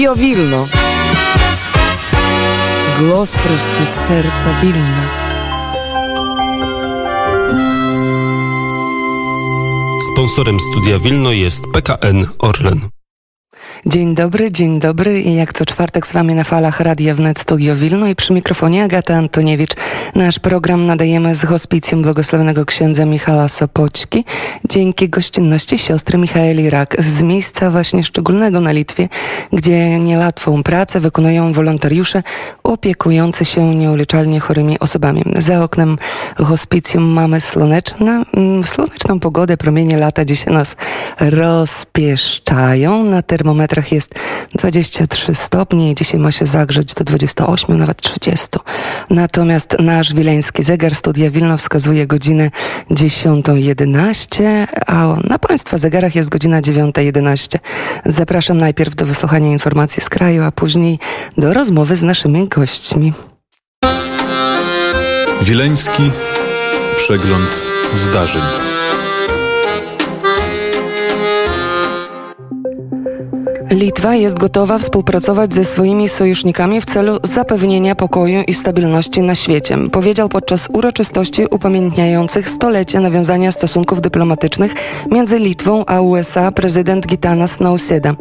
Studio Wilno. Głos prosty z serca Wilna. Sponsorem Studia Wilno jest PKN Orlen. Dzień dobry, dzień dobry i jak co czwartek z Wami na falach Radia Wnet Studio Wilno i przy mikrofonie Agata Antoniewicz. Nasz program nadajemy z hospicjum błogosławionego księdza Michała Sopoćki dzięki gościnności siostry Michaeli Rak z miejsca właśnie szczególnego na Litwie, gdzie niełatwą pracę wykonują wolontariusze opiekujący się nieuleczalnie chorymi osobami. Za oknem hospicjum mamy słoneczne, mm, słoneczną pogodę, promienie lata dzisiaj nas rozpieszczają. Na termometrach jest 23 stopnie, dzisiaj ma się zagrzeć do 28, nawet 30. Natomiast nasz wileński zegar Studia Wilno wskazuje godzinę 10.11, a na Państwa zegarach jest godzina 9.11. Zapraszam najpierw do wysłuchania informacji z kraju, a później do rozmowy z naszymi gośćmi. Wileński przegląd zdarzeń. Litwa jest gotowa współpracować ze swoimi sojusznikami w celu zapewnienia pokoju i stabilności na świecie, powiedział podczas uroczystości upamiętniających stolecie nawiązania stosunków dyplomatycznych między Litwą a USA prezydent Gitanas Nausėda.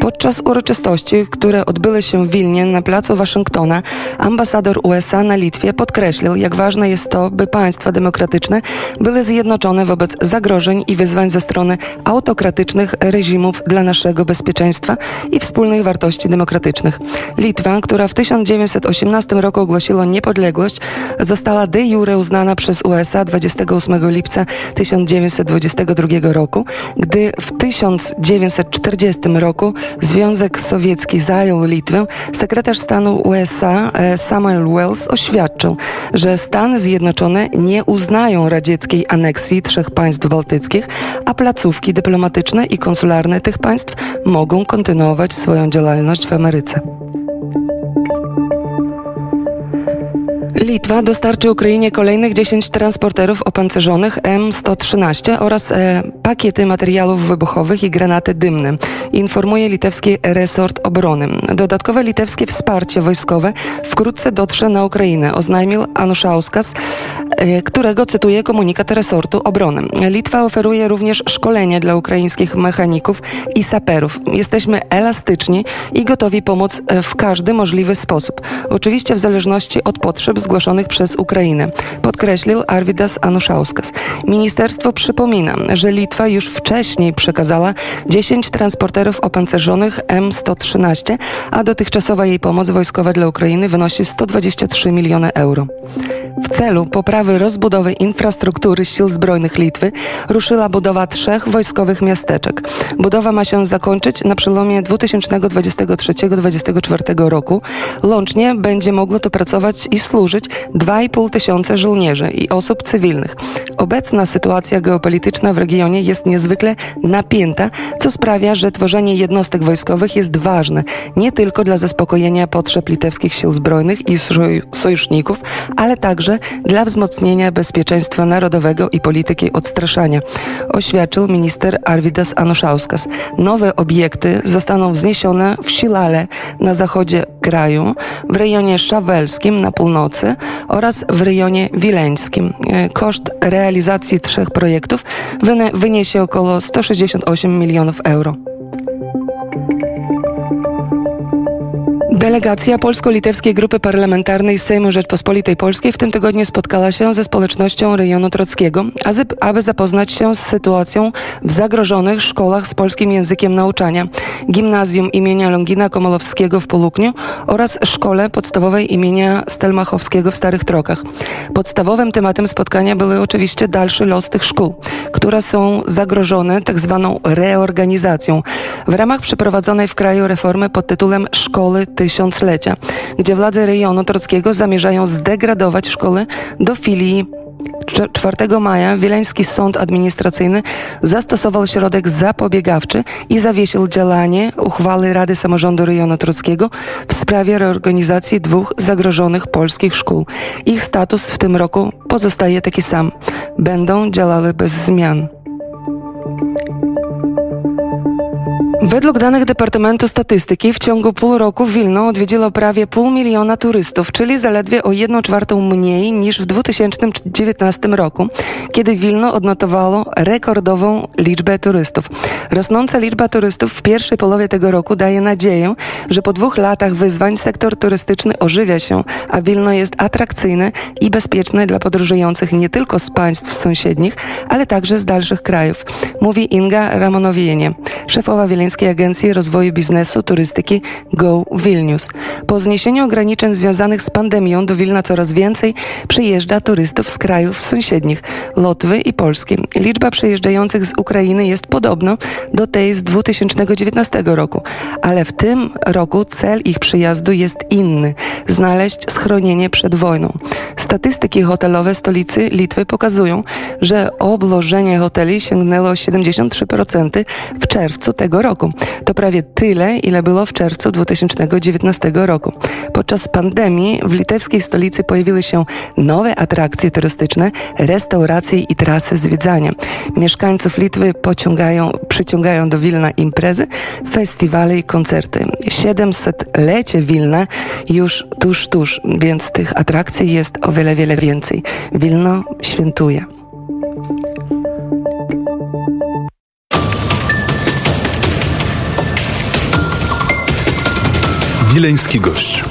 Podczas uroczystości, które odbyły się w Wilnie na placu Waszyngtona, ambasador USA na Litwie podkreślił, jak ważne jest to, by państwa demokratyczne były zjednoczone wobec zagrożeń i wyzwań ze strony autokratycznych reżimów dla naszego bezpieczeństwa i wspólnych wartości demokratycznych. Litwa, która w 1918 roku ogłosiła niepodległość, została de jure uznana przez USA 28 lipca 1922 roku, gdy w 1940 roku Związek Sowiecki zajął Litwę, sekretarz stanu USA e, Samuel Wells oświadczył, że Stany Zjednoczone nie uznają radzieckiej aneksji trzech państw bałtyckich, a placówki dyplomatyczne i konsularne tych państw mogą kontynuować swoją działalność w Ameryce. Litwa dostarczy Ukrainie kolejnych 10 transporterów opancerzonych M113 oraz e, pakiety materiałów wybuchowych i granaty dymne, informuje litewski resort obrony. Dodatkowe litewskie wsparcie wojskowe wkrótce dotrze na Ukrainę, oznajmił Anuszauskas, e, którego cytuje komunikat resortu obrony. Litwa oferuje również szkolenia dla ukraińskich mechaników i saperów. Jesteśmy elastyczni i gotowi pomóc e, w każdy możliwy sposób. Oczywiście w zależności od potrzeb zgłoszonych przez Ukrainę, podkreślił Arvidas Anuszauskas. Ministerstwo przypomina, że Litwa już wcześniej przekazała 10 transporterów opancerzonych M113, a dotychczasowa jej pomoc wojskowa dla Ukrainy wynosi 123 miliony euro. Celu poprawy rozbudowy infrastruktury sił zbrojnych Litwy ruszyła budowa trzech wojskowych miasteczek. Budowa ma się zakończyć na przełomie 2023-2024 roku. Łącznie będzie mogło tu pracować i służyć 2,5 tysiąca żołnierzy i osób cywilnych. Obecna sytuacja geopolityczna w regionie jest niezwykle napięta, co sprawia, że tworzenie jednostek wojskowych jest ważne nie tylko dla zaspokojenia potrzeb litewskich sił zbrojnych i sojuszników, ale także dla wzmocnienia bezpieczeństwa narodowego i polityki odstraszania, oświadczył minister Arvidas Anuszauskas. Nowe obiekty zostaną wzniesione w Silale na zachodzie kraju, w rejonie szawelskim na północy oraz w rejonie wileńskim. E, koszt realizacji trzech projektów wyniesie około 168 milionów euro. Delegacja Polsko-Litewskiej Grupy Parlamentarnej Sejmu Rzeczpospolitej Polskiej w tym tygodniu spotkała się ze społecznością rejonu trockiego, aby zapoznać się z sytuacją w zagrożonych szkołach z polskim językiem nauczania, gimnazjum imienia Longina Komolowskiego w Polukniu oraz szkole podstawowej imienia Stelmachowskiego w Starych Trokach. Podstawowym tematem spotkania były oczywiście dalszy los tych szkół, które są zagrożone tak zwaną reorganizacją w ramach przeprowadzonej w kraju reformy pod tytułem Szkoły Tysiąc tysiąclecia, gdzie władze rejonu trockiego zamierzają zdegradować szkoły do filii 4 maja Wileński Sąd Administracyjny zastosował środek zapobiegawczy i zawiesił działanie uchwały Rady Samorządu Rejonu Trockiego w sprawie reorganizacji dwóch zagrożonych polskich szkół. Ich status w tym roku pozostaje taki sam. Będą działały bez zmian. Według danych Departamentu Statystyki w ciągu pół roku Wilno odwiedziło prawie pół miliona turystów, czyli zaledwie o 1 czwartą mniej niż w 2019 roku, kiedy Wilno odnotowało rekordową liczbę turystów. Rosnąca liczba turystów w pierwszej połowie tego roku daje nadzieję, że po dwóch latach wyzwań sektor turystyczny ożywia się, a Wilno jest atrakcyjne i bezpieczne dla podróżujących nie tylko z państw sąsiednich, ale także z dalszych krajów, mówi Inga Ramonowienie, szefowa Wileńskiej Agencji Rozwoju Biznesu Turystyki Go Vilnius. Po zniesieniu ograniczeń związanych z pandemią do Wilna coraz więcej przyjeżdża turystów z krajów sąsiednich, Lotwy i Polski. Liczba przyjeżdżających z Ukrainy jest podobna do tej z 2019 roku, ale w tym roku cel ich przyjazdu jest inny znaleźć schronienie przed wojną. Statystyki hotelowe stolicy Litwy pokazują, że obłożenie hoteli sięgnęło 73% w czerwcu tego roku. To prawie tyle, ile było w czerwcu 2019 roku. Podczas pandemii w litewskiej stolicy pojawiły się nowe atrakcje turystyczne, restauracje i trasy zwiedzania. Mieszkańców Litwy pociągają, przyciągają do Wilna imprezy, festiwale i koncerty. 700-lecie Wilna już tuż, tuż, więc tych atrakcji jest o wiele, wiele więcej. Wilno świętuje. Wileński gość.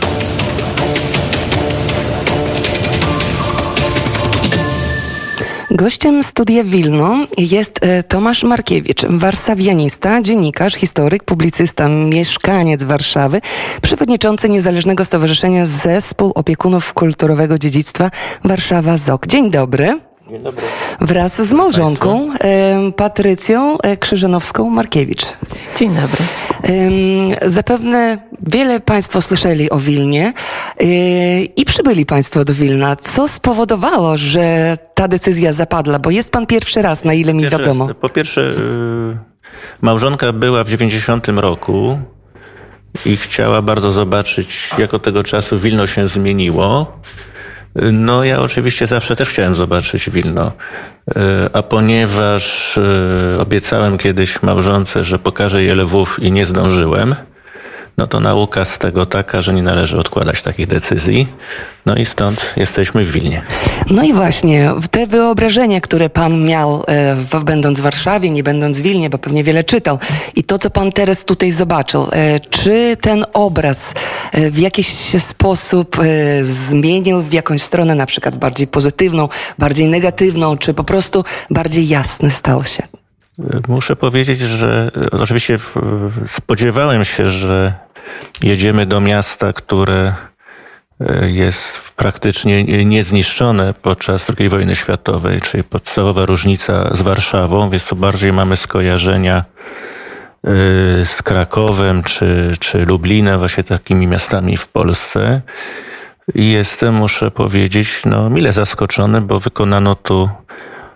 Gościem studia Wilno jest e, Tomasz Markiewicz, warszawianista, dziennikarz, historyk, publicysta, mieszkaniec Warszawy, przewodniczący Niezależnego Stowarzyszenia Zespół Opiekunów Kulturowego Dziedzictwa Warszawa ZOK. Dzień dobry. Dzień dobry. Wraz z małżonką e, Patrycją e, Krzyżanowską-Markiewicz. Dzień dobry. Zapewne wiele Państwo słyszeli o Wilnie yy, i przybyli Państwo do Wilna. Co spowodowało, że ta decyzja zapadła? Bo jest Pan pierwszy raz, na ile mi Pierwszy wiadomo. raz, po pierwsze, y, małżonka była w 90 roku i chciała bardzo zobaczyć, jak od tego czasu Wilno się zmieniło. No, ja oczywiście zawsze też chciałem zobaczyć Wilno. Y, A ponieważ y, obiecałem kiedyś małżonce, że pokażę jej lwów i nie zdążyłem, no to nauka z tego taka, że nie należy odkładać takich decyzji. No i stąd jesteśmy w Wilnie. No i właśnie, te wyobrażenia, które Pan miał, e, będąc w Warszawie, nie będąc w Wilnie, bo pewnie wiele czytał, i to, co Pan teraz tutaj zobaczył, e, czy ten obraz e, w jakiś sposób e, zmienił w jakąś stronę, na przykład bardziej pozytywną, bardziej negatywną, czy po prostu bardziej jasny stał się? Muszę powiedzieć, że e, oczywiście spodziewałem się, że jedziemy do miasta, które e, jest praktycznie nie- niezniszczone podczas II wojny światowej, czyli podstawowa różnica z Warszawą, więc tu bardziej mamy skojarzenia e, z Krakowem czy, czy Lublinem, właśnie takimi miastami w Polsce. I jestem, muszę powiedzieć, no mile zaskoczony, bo wykonano tu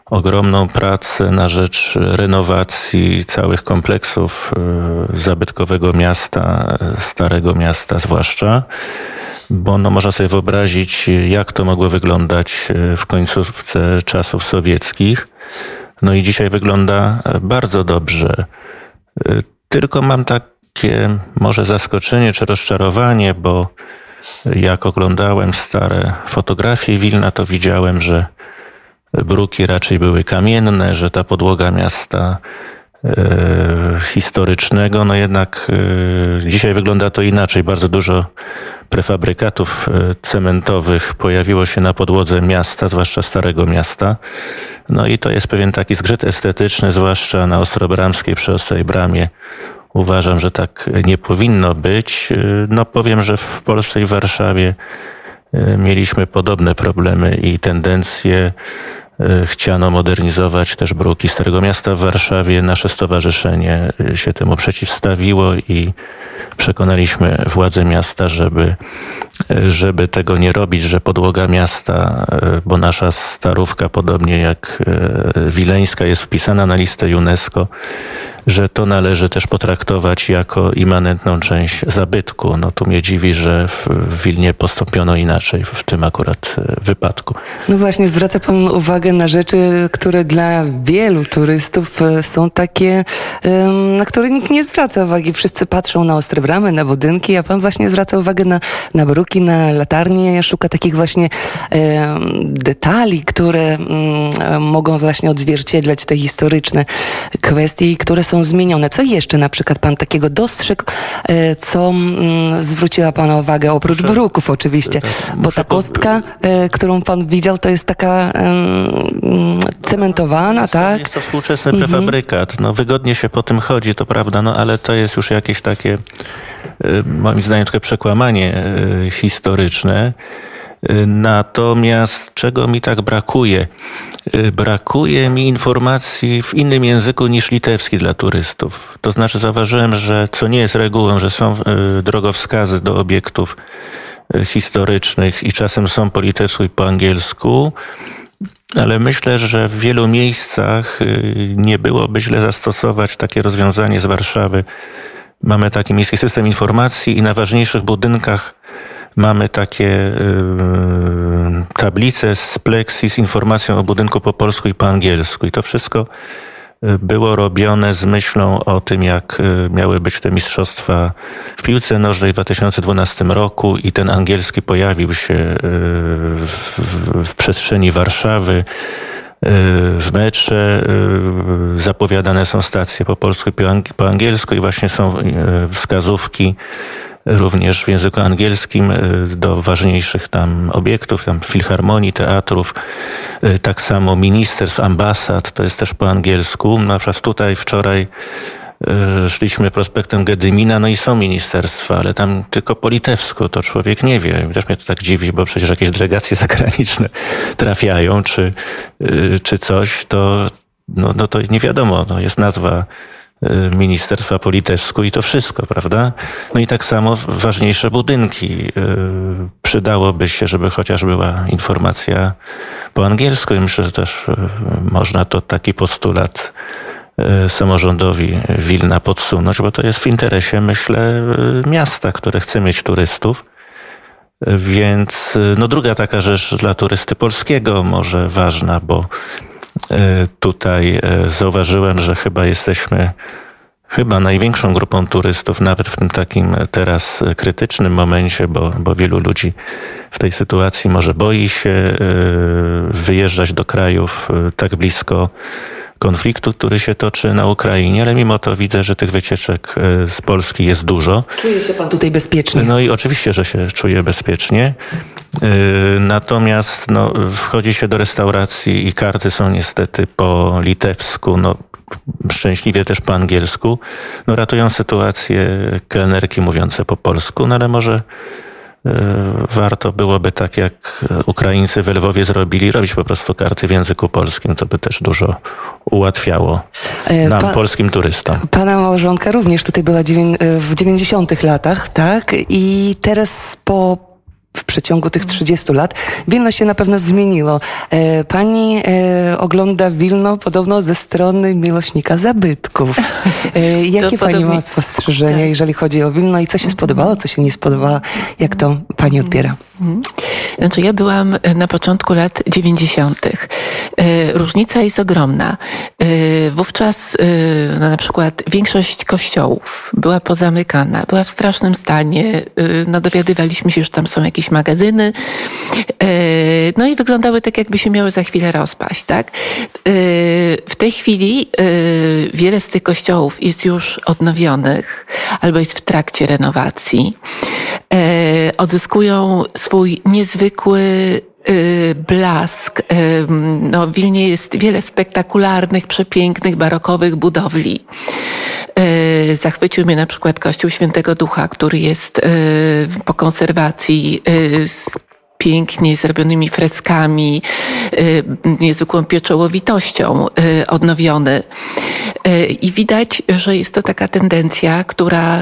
ogromną pracę na rzecz renowacji całych kompleksów e, zabytkowego miasta, e, starego miasta zwłaszcza, bo no, można sobie wyobrazić, jak to mogło wyglądać e, w końcówce czasów sowieckich. No i dzisiaj wygląda bardzo dobrze. Tylko mam takie może zaskoczenie czy rozczarowanie, bo jak oglądałem stare fotografie Wilna, to widziałem, że bruki raczej były kamienne, że ta podłoga miasta e, historycznego, no jednak e, dzisiaj wygląda to inaczej. Bardzo dużo prefabrykatów e, cementowych pojawiło się na podłodze miasta, zwłaszcza Starego Miasta. No i to jest pewien taki zgrzyt estetyczny, zwłaszcza na Ostrobramskiej, przy Ostrej Bramie. Uważam, że tak nie powinno być. No powiem, że w Polsce i w Warszawie mieliśmy podobne problemy i tendencje. E, Chciano modernizować też bruki Starego Miasta w Warszawie. Nasze stowarzyszenie e, się temu przeciwstawiło i przekonaliśmy władze miasta, żeby, e, żeby tego nie robić, że podłoga miasta, e, bo nasza starówka, podobnie jak e, Wileńska, jest wpisana na listę UNESCO, że to należy też potraktować jako immanentną część zabytku. No tu mnie dziwi, że w, Wilnie postąpiono inaczej w tym akurat e, wypadku. No właśnie, zwraca Pan uwagę na rzeczy, które dla wielu turystów e, są takie, na które nikt nie zwraca uwagi. Wszyscy patrzą na ostre bramy, na budynki, a Pan właśnie zwraca uwagę na, na bruki, na latarnie, szuka takich właśnie detali, które mm, e, mogą właśnie odzwierciedlać te historyczne kwestie które są zmienione. Co jeszcze na przykład Pan takiego dostrzegł, e, co mm, zwróciła Pana uwagę, oprócz Muszę- bruków oczywiście, tak, bo muszę ta kostka, e, którą Pan widział, to jest taka mm, cementowana, to- tak? Jest to współczesny prefabrykat. No, wygodnie się po tym chodzi, to prawda, no, ale to jest już jakieś takie, y, moim zdaniem, trochę przekłamanie historyczne. Natomiast czego mi tak brakuje? Y, Brakuje mi informacji w innym języku niż litewski dla turystów. To znaczy zauważyłem, że co nie jest regułą, że są y, drogowskazy do obiektów y, historycznych i czasem są po litewsku i po angielsku. Ale myślę, że w wielu miejscach nie byłoby źle zastosować takie rozwiązanie z Warszawy. Mamy taki miejski system informacji i na ważniejszych budynkach mamy takie y, tablice z plexi z informacją o budynku po polsku i po angielsku. I to wszystko y, było robione z myślą o tym, jak y, miały być te mistrzostwa w piłce nożnej w 2012 roku i ten angielski pojawił się w, w, w przestrzeni Warszawy. W metrze y, zapowiadane są stacje po polsku i po ang- po angielsku i właśnie są y, wskazówki również w języku angielskim y, do ważniejszych tam obiektów, tam filharmonii, teatrów, tak samo ministerstw, ambasad, to jest też po angielsku. Na przykład tutaj wczoraj szliśmy prospektem Gedymina, no i są ministerstwa, ale tam tylko po litewsku, to człowiek nie wie. Też mnie to tak dziwi, bo przecież jakieś delegacje zagraniczne trafiają, czy, y, czy coś, to, no, no to nie wiadomo, no jest nazwa y, Ministerstwa po litewsku i to wszystko, prawda? No i tak samo ważniejsze budynki. Przydałoby się, żeby chociaż była informacja po angielsku i myślę, że też można to taki postulat samorządowi Wilna podsunąć, bo to jest w interesie, myślę, y, miasta, które chce mieć turystów. Y, Więc no druga taka rzecz dla turysty polskiego może ważna, bo tutaj zauważyłem, że chyba jesteśmy chyba największą grupą turystów, nawet w tym takim teraz krytycznym momencie, bo, bo wielu ludzi w tej sytuacji może boi się wyjeżdżać do krajów tak blisko konfliktu, który się toczy na Ukrainie, ale mimo to widzę, że tych wycieczek y, z Polski jest dużo. Czuje się Pan tutaj bezpiecznie. No i oczywiście, że się czuję bezpiecznie. Yy, Natomiast no, wchodzi się do restauracji i karty są niestety po litewsku, no, szczęśliwie też po angielsku. No, ratują sytuację kelnerki mówiące po polsku, no ale może warto byłoby tak jak Ukraińcy w Lwowie zrobili, robić po prostu karty w języku polskim. To by też dużo ułatwiało E, nam, pa- polskim turystom. Pana małżonka również tutaj była dziewię- w 90 latach, tak? I teraz po w przeciągu tych 30 lat Wilno się na pewno zmieniło. E, Pani e, ogląda Wilno podobno ze strony miłośnika zabytków. E, jakie pani podobnie- ma spostrzeżenia, tak. jeżeli chodzi o Wilno i co się spodobało, co się nie spodobało? Jak to pani odbiera? Znaczy ja byłam e, na początku lat 90. E, Różnica jest ogromna. E, Wówczas no na przykład większość kościołów była pozamykana, była w strasznym stanie. No dowiadywaliśmy się, że tam są jakieś magazyny. No i wyglądały tak, jakby się miały za chwilę rozpaść, tak? W tej chwili wiele z tych kościołów jest już odnowionych albo jest w trakcie renowacji. Odzyskują swój niezwykły y, blask. Ym, No, w Wilnie jest wiele spektakularnych, przepięknych, barokowych budowli. Y, Zachwycił mnie na przykład Kościół Świętego Ducha, który jest y, po konserwacji y, z pięknie zrobionymi freskami, y, niezwykłą pieczołowitością y, odnowiony. Y, I widać, że jest to taka tendencja, która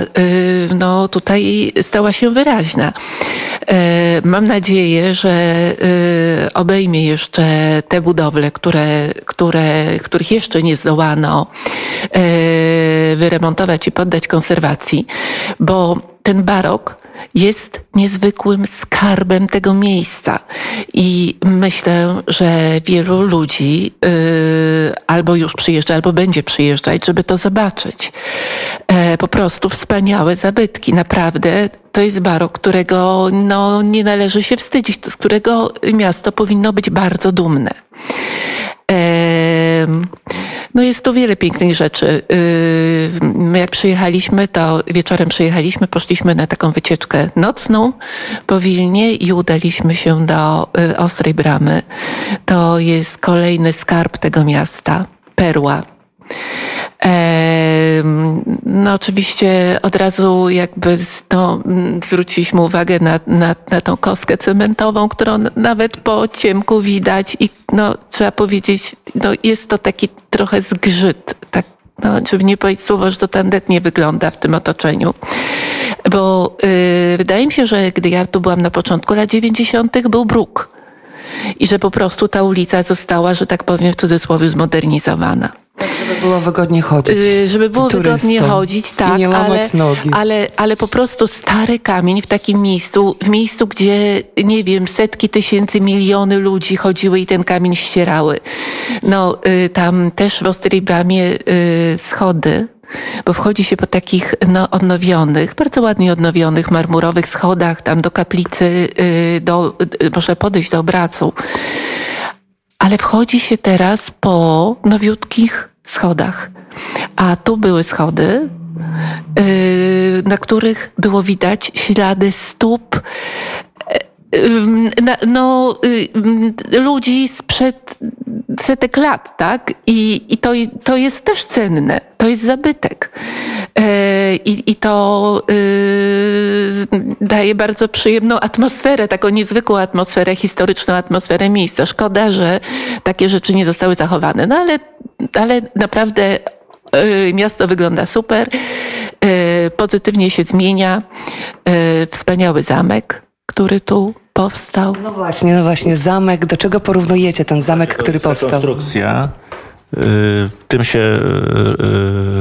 no, tutaj stała się wyraźna. Mam nadzieję, że obejmie jeszcze te budowle, które, które, których jeszcze nie zdołano wyremontować i poddać konserwacji, bo ten barok jest niezwykłym skarbem tego miejsca. I myślę, że wielu ludzi yy, albo już przyjeżdża, albo będzie przyjeżdżać, żeby to zobaczyć. E, po prostu wspaniałe zabytki. Naprawdę to jest barok, którego no, nie należy się wstydzić, z którego miasto powinno być bardzo dumne. No jest tu wiele pięknych rzeczy. My jak przyjechaliśmy, to wieczorem przyjechaliśmy, poszliśmy na taką wycieczkę nocną po Wilnie i udaliśmy się do y, Ostrej Bramy. To jest kolejny skarb tego miasta, perła. No oczywiście od razu jakby no, zwróciliśmy uwagę na, na, na tą kostkę cementową, którą nawet po ciemku widać i no, trzeba powiedzieć, no, jest to taki trochę zgrzyt, tak, no, żeby nie powiedzieć słowo, że to tandetnie wygląda w tym otoczeniu. Bo yy, wydaje mi się, że gdy ja tu byłam na początku lat 90., był bruk. I że po prostu ta ulica została, że tak powiem w cudzysłowie, zmodernizowana. Żeby było wygodnie chodzić. Yy, żeby było wygodnie chodzić, tak, ale, ale, ale po prostu stary kamień w takim miejscu, w miejscu, gdzie, nie wiem, setki tysięcy, miliony ludzi chodziły i ten kamień ścierały. No, yy, tam też w Ostrej Bramie yy, schody, bo wchodzi się po takich no, odnowionych, bardzo ładnie odnowionych, marmurowych schodach, tam do kaplicy, do, yy, można podejść do obracu ale wchodzi się teraz po nowiutkich schodach. A tu były schody, yy, na których było widać ślady stóp no, ludzi sprzed setek lat, tak? I, i to, to jest też cenne, to jest zabytek. I, i to daje bardzo przyjemną atmosferę, taką niezwykłą atmosferę, historyczną atmosferę miejsca. Szkoda, że takie rzeczy nie zostały zachowane. No ale, ale naprawdę y, miasto wygląda super, y, pozytywnie się zmienia. Y, wspaniały zamek, który tu powstał. No właśnie, no właśnie, zamek. Do czego porównujecie ten zamek, który powstał? Konstrukcja Y, tym się y,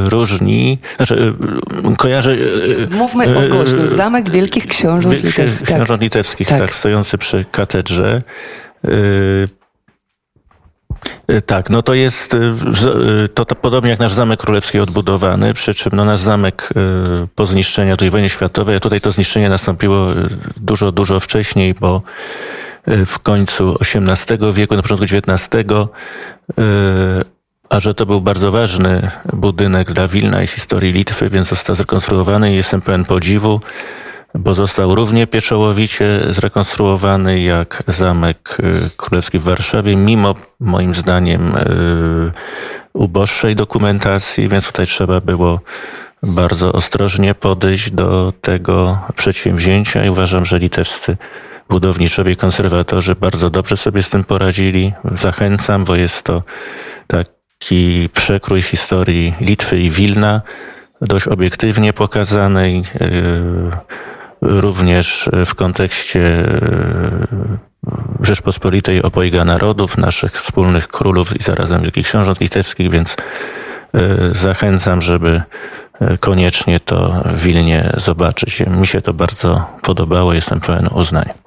y, różni. Znaczy, kojarzę... Mówmy o głośno. Zamek Wielkich Książąt Litewskich. Książąt tak. Litewskich, tak. tak, stojący przy katedrze. Tak, no to jest to, to podobnie jak nasz Zamek Królewski odbudowany, przy czym no nasz zamek po zniszczeniu tej wojny światowej, a tutaj to zniszczenie nastąpiło dużo, dużo wcześniej, bo w końcu XVIII wieku, na początku XIX a że to był bardzo ważny budynek dla Wilna i historii Litwy, więc został zrekonstruowany i jestem pełen podziwu, bo został równie pieczołowicie zrekonstruowany jak Zamek y, Królewski w Warszawie, mimo moim zdaniem y, uboższej dokumentacji, więc tutaj trzeba było bardzo ostrożnie podejść do tego przedsięwzięcia i uważam, że litewscy budowniczowie konserwatorzy bardzo dobrze sobie z tym poradzili. Zachęcam, bo jest to tak taki przekrój historii Litwy i Wilna, dość obiektywnie pokazanej, e, również w kontekście e, Rzeczpospolitej obojga narodów, naszych wspólnych królów i zarazem wielkich książąt litewskich, więc e, zachęcam, żeby koniecznie to Wilnie zobaczyć. Mi się to bardzo podobało, jestem pełen uznania.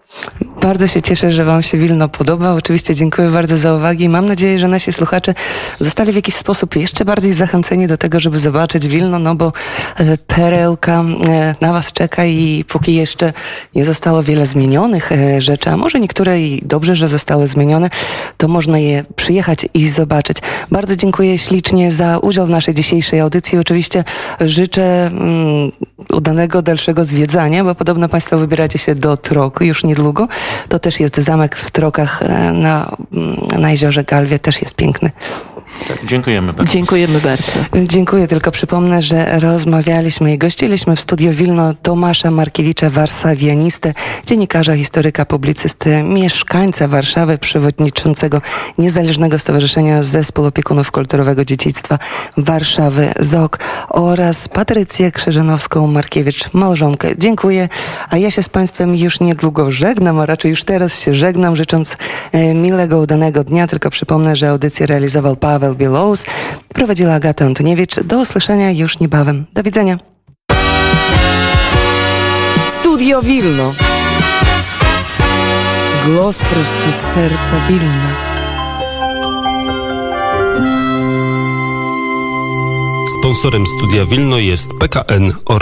Bardzo się cieszę, że Wam się Wilno podoba. Oczywiście dziękuję bardzo za uwagi. Mam nadzieję, że nasi słuchacze zostali w jakiś sposób jeszcze bardziej zachęceni do tego, żeby zobaczyć Wilno, no bo e, perełka e, na Was czeka i póki jeszcze nie zostało wiele zmienionych e, rzeczy, a może niektóre i dobrze, że zostały zmienione, to można je przyjechać i zobaczyć. Bardzo dziękuję ślicznie za udział w naszej dzisiejszej audycji. Oczywiście życzę um, udanego dalszego zwiedzania, bo podobno Państwo wybieracie się do Trok już niedługo. To też jest zamek w Trokach e, na, mm, na jeziorze Galwie, też jest piękny. Tak, dziękujemy bardzo. Dziękujemy bardzo. Dziękuję, tylko przypomnę, że rozmawialiśmy i gościliśmy w studio Wilno Tomasza Markiewicza, warszawianistę, dziennikarza, historyka, publicysty, mieszkańca Warszawy, przewodniczącego Niezależnego Stowarzyszenia Zespół Opiekunów Kulturowego Dziedzictwa Warszawy ZOK oraz Patrycję Krzyżanowską-Markiewicz, małżonkę. Dziękuję, a ja się z Państwem już niedługo żegnam, a raczej już teraz się żegnam, życząc e, miłego, udanego dnia. Tylko przypomnę, że audycję realizował Paweł Bielous, prowadziła Agata Antoniewicz. Do usłyszenia już niebawem. Do widzenia. Studio Wilno. Głos prosty z serca Wilna. Sponsorem studia Wilno jest PKN Orlen.